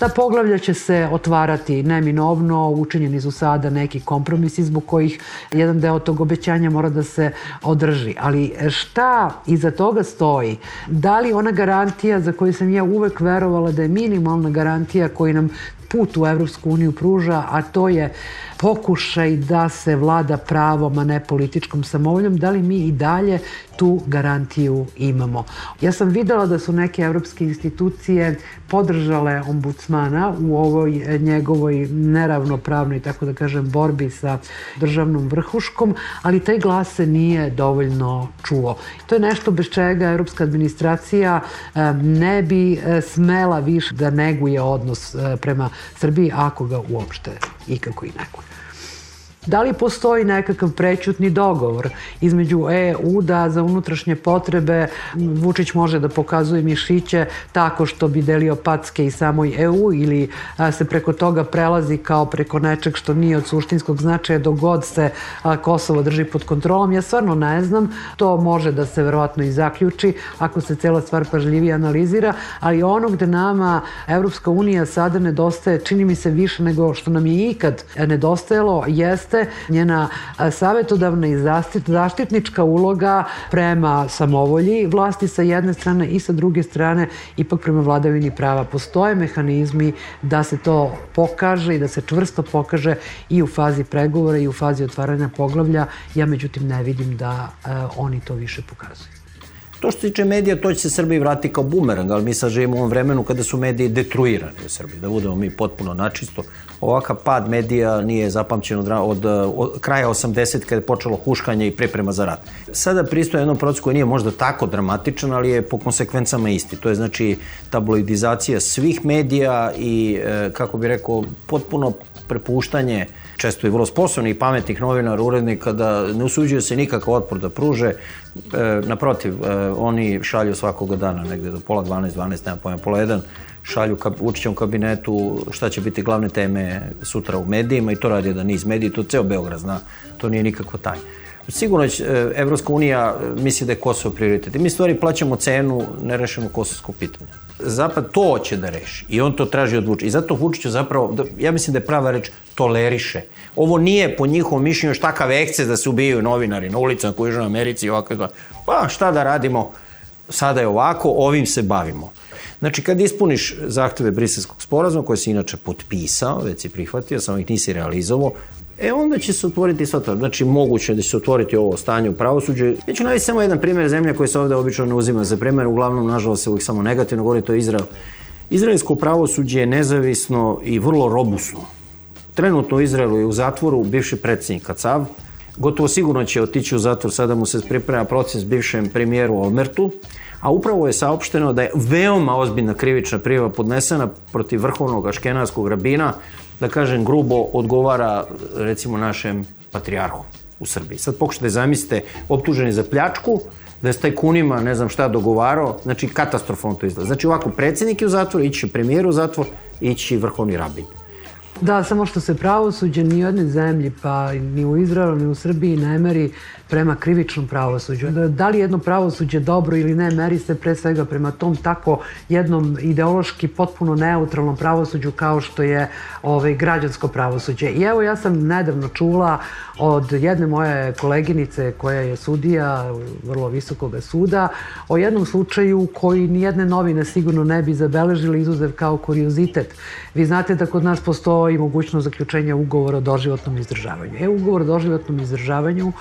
A: Ta poglavlja će se otvarati neminovno, učinjeni su sada neki kompromisi zbog kojih jedan deo tog obećanja mora da se održi. Ali šta iza toga stoji? Da li ona garantija za koju sam ja uvek verovala da je minimalna garantija koji nam put u Evropsku uniju pruža, a to je pokušaj da se vlada pravom, a ne političkom samovoljom, da li mi i dalje tu garantiju imamo. Ja sam videla da su neke evropske institucije podržale ombudsmana u ovoj njegovoj neravnopravnoj, tako da kažem, borbi sa državnom vrhuškom, ali taj glas se nije dovoljno čuo. To je nešto bez čega evropska administracija ne bi smela više da neguje odnos prema Srbiji, ako ga uopšte ikako i neguje. Da li postoji nekakav prećutni dogovor između EU da za unutrašnje potrebe Vučić može da pokazuje mišiće tako što bi delio packe i samoj EU ili se preko toga prelazi kao preko nečeg što nije od suštinskog značaja dok god se Kosovo drži pod kontrolom? Ja stvarno ne znam. To može da se verovatno i zaključi ako se cela stvar pažljivije analizira, ali ono gde nama Evropska unija sada nedostaje, čini mi se više nego što nam je ikad nedostajalo, jeste jeste njena savetodavna i zaštitnička uloga prema samovolji vlasti sa jedne strane i sa druge strane ipak prema vladavini prava. Postoje mehanizmi da se to pokaže i da se čvrsto pokaže i u fazi pregovora i u fazi otvaranja poglavlja. Ja međutim ne vidim da oni to više pokazuju.
D: To što se tiče medija, to će se Srbiji vrati kao bumerang, ali mi sad živimo u ovom vremenu kada su mediji detruirani u Srbiji, da budemo mi potpuno načisto. Ovakav pad medija nije zapamćen od, od, od kraja 80 kada je počelo huškanje i priprema za rat. Sada pristoje jednom procesu koji nije možda tako dramatičan, ali je po konsekvencama isti. To je znači tabloidizacija svih medija i, e, kako bi rekao, potpuno prepuštanje često i vrlo sposobnih i pametnih novinara, urednika, da ne usuđuju se nikakav otpor da pruže. E, naprotiv, e, oni šalju svakog dana, negde do pola 12, 12, nema pojma, pola 1, šalju ka, Vučićem kabinetu šta će biti glavne teme sutra u medijima i to radi jedan niz medija, to ceo Beograd zna, to nije nikakvo tajno. Sigurno će e, Evropska unija e, misli da je Kosovo prioritet. I mi stvari plaćamo cenu nerešeno kosovsko pitanje. Zapad to hoće da reši i on to traži od Vučića. I zato Vučiću zapravo, ja mislim da je prava reč, toleriše. Ovo nije po njihovom mišljenju još takav ekces da se ubijaju novinari na ulicama u Americi i ovako. Pa šta da radimo, sada je ovako, ovim se bavimo. Znači, kad ispuniš zahteve briselskog sporazuma, koje si inače potpisao, već si prihvatio, samo ih nisi realizovao, E onda će se otvoriti sva to. Znači, moguće da će se otvoriti ovo stanje u pravosuđu. Ja ću navesti samo jedan primjer zemlje koji se ovde obično ne uzima za primjer, uglavnom, nažalost, se uvijek samo negativno govori, to je Izrael. Izraelsko pravosuđe je nezavisno i vrlo robusno. Trenutno u Izraelu je u zatvoru bivši predsjednik Kacav, gotovo sigurno će otići u zatvor, sada mu se priprema proces bivšem premijeru Olmertu, a upravo je saopšteno da je veoma ozbiljna krivična prijava podnesena protiv vrhovnog aškenarskog rabina, da kažem grubo, odgovara recimo našem patrijarhu u Srbiji. Sad pokušajte da zamislite optuženi za pljačku, da je s tajkunima ne znam šta dogovarao, znači katastrofalno to izgleda. Znači ovako, predsednik je u zatvor, ići premijer u zatvor, ići vrhovni rabin.
A: Da, samo što se pravosuđe ni u jednoj zemlji, pa ni u Izraelu, ni u Srbiji ne meri prema krivičnom pravosuđu. Da, li jedno pravosuđe dobro ili ne, meri se pre svega prema tom tako jednom ideološki potpuno neutralnom pravosuđu kao što je ovaj, građansko pravosuđe. I evo ja sam nedavno čula od jedne moje koleginice koja je sudija vrlo visokog suda o jednom slučaju koji nijedne novine sigurno ne bi zabeležili izuzev kao kuriozitet. Vi znate da kod nas postoji mogućnost zaključenja ugovora o doživotnom izdržavanju. E, ugovor o doživotnom izdržavanju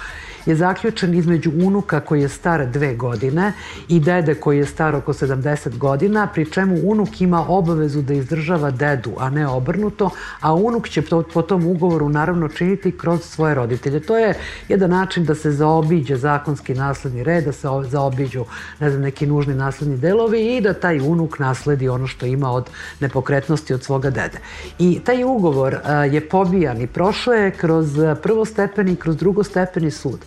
A: je zaključen između unuka koji je star dve godine i dede koji je star oko 70 godina, pri čemu unuk ima obavezu da izdržava dedu, a ne obrnuto, a unuk će to, po tom ugovoru naravno činiti kroz svoje roditelje. To je jedan način da se zaobiđe zakonski nasledni red, da se zaobiđu ne znam, neki nužni nasledni delovi i da taj unuk nasledi ono što ima od nepokretnosti od svoga dede. I taj ugovor je pobijan i prošao je kroz prvostepeni i kroz drugostepeni sud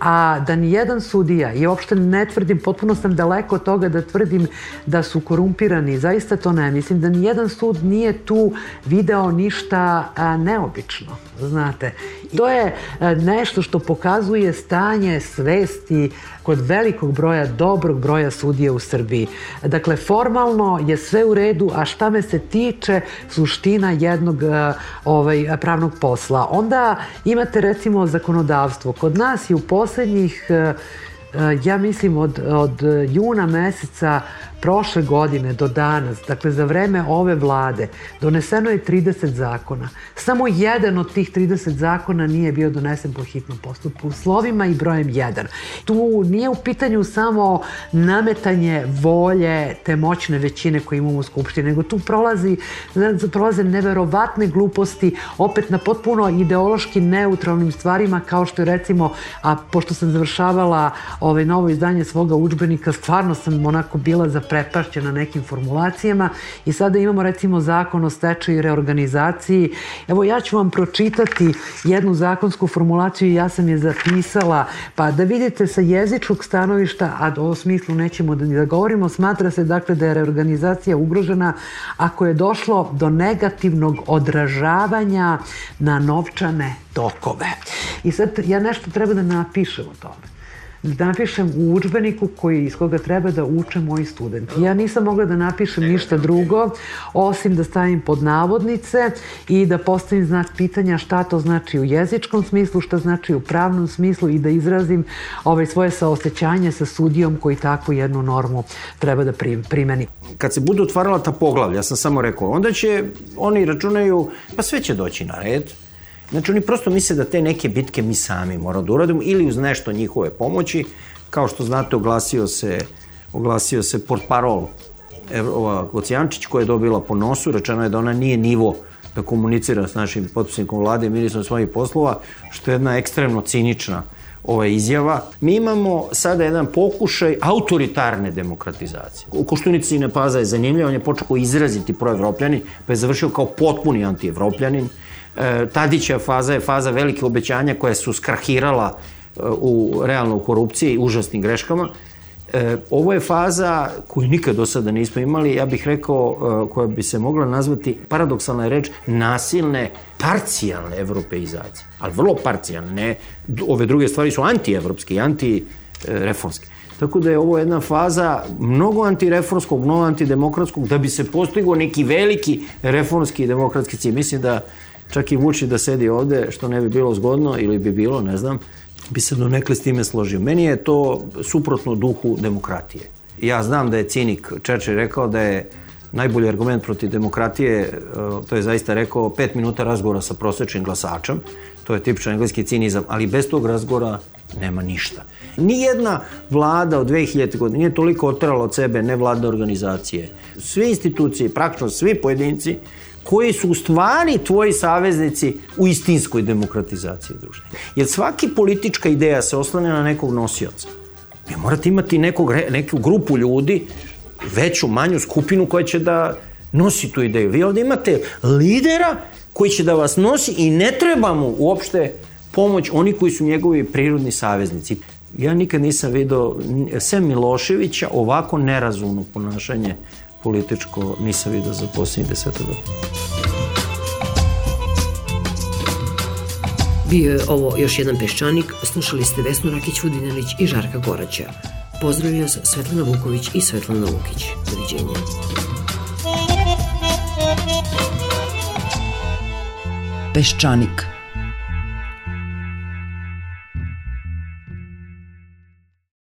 A: a da ni jedan sudija, i uopšte ne tvrdim, potpuno sam daleko od toga da tvrdim da su korumpirani, zaista to ne mislim, da ni jedan sud nije tu video ništa a, neobično, znate. To je a, nešto što pokazuje stanje svesti kod velikog broja, dobrog broja sudija u Srbiji. Dakle, formalno je sve u redu, a šta me se tiče suština jednog e, ovaj, pravnog posla. Onda imate recimo zakonodavstvo. Kod nas je u poslednjih e, e, ja mislim od, od juna meseca prošle godine do danas, dakle za vreme ove vlade, doneseno je 30 zakona. Samo jedan od tih 30 zakona nije bio donesen po hitnom postupku, slovima i brojem jedan. Tu nije u pitanju samo nametanje volje te moćne većine koje imamo u Skupštini, nego tu prolazi, prolaze neverovatne gluposti, opet na potpuno ideološki neutralnim stvarima, kao što je recimo, a pošto sam završavala ovaj novo izdanje svoga učbenika, stvarno sam onako bila za zaprepašćena nekim formulacijama i sada imamo recimo zakon o stečaju i reorganizaciji. Evo ja ću vam pročitati jednu zakonsku formulaciju i ja sam je zapisala, pa da vidite sa jezičkog stanovišta, a o smislu nećemo da, da govorimo, smatra se dakle da je reorganizacija ugrožena ako je došlo do negativnog odražavanja na novčane tokove. I sad ja nešto treba da napišem o tome da napišem u učbeniku koji, iz koga treba da uče moji studenti. Ja nisam mogla da napišem ništa drugo, osim da stavim pod navodnice i da postavim znak pitanja šta to znači u jezičkom smislu, šta znači u pravnom smislu i da izrazim ovaj, svoje saosećanje sa sudijom koji takvu jednu normu treba da primeni.
D: Kad se budu otvarala ta poglavlja, ja sam samo rekao, onda će, oni računaju, pa sve će doći na red, Znači, oni prosto misle da te neke bitke mi sami moramo da uradimo ili uz nešto njihove pomoći. Kao što znate, oglasio se, oglasio se port parol ova Gocijančić koja je dobila po nosu, rečeno je da ona nije nivo da komunicira s našim potpisnikom vlade i ministrom svojih poslova, što je jedna ekstremno cinična ova izjava. Mi imamo sada jedan pokušaj autoritarne demokratizacije. U Koštunici ne Paza je zanimljiv, on je počeo izraziti proevropljanin, pa je završio kao potpuni antievropljanin. E, Tadića faza je faza velike obećanja koja su skrahirala e, u realnoj korupciji i užasnim greškama. E, ovo je faza koju nikad do sada nismo imali, ja bih rekao, e, koja bi se mogla nazvati, paradoksalna reč, nasilne, parcijalne evropeizacije. Ali vrlo parcijalne, ne, ove druge stvari su antievropske antireformske. Tako da je ovo jedna faza mnogo antireformskog, mnogo antidemokratskog, da bi se postigo neki veliki reformski i demokratski cilj. Mislim da čak i Vuči da sedi ovde, što ne bi bilo zgodno ili bi bilo, ne znam, bi se do nekle s time složio. Meni je to suprotno duhu demokratije. Ja znam da je cinik Čerčer rekao da je najbolji argument protiv demokratije, e, to je zaista rekao, pet minuta razgovora sa prosečnim glasačem, to je tipičan engleski cinizam, ali bez tog razgovora nema ništa. Nijedna vlada od 2000. godine nije toliko otrala od sebe nevladne organizacije. Sve institucije, praktično svi pojedinci koji su u stvari tvoji saveznici u istinskoj demokratizaciji društva. Jer svaki politička ideja se oslane na nekog nosioca. Vi morate imati nekog, neku grupu ljudi, veću, manju skupinu koja će da nosi tu ideju. Vi ovde imate lidera koji će da vas nosi i ne treba mu uopšte pomoć oni koji su njegovi prirodni saveznici. Ja nikad nisam vidio, sem Miloševića, ovako nerazumno ponašanje političko nisam vidio za posljednjih deseta godina.
B: Bio je ovo još jedan peščanik, slušali ste Vesnu Rakić-Vodinelić i Žarka Goraća. Pozdravio se Svetlana Vuković i Svetlana Vukić. Doviđenja. Peščanik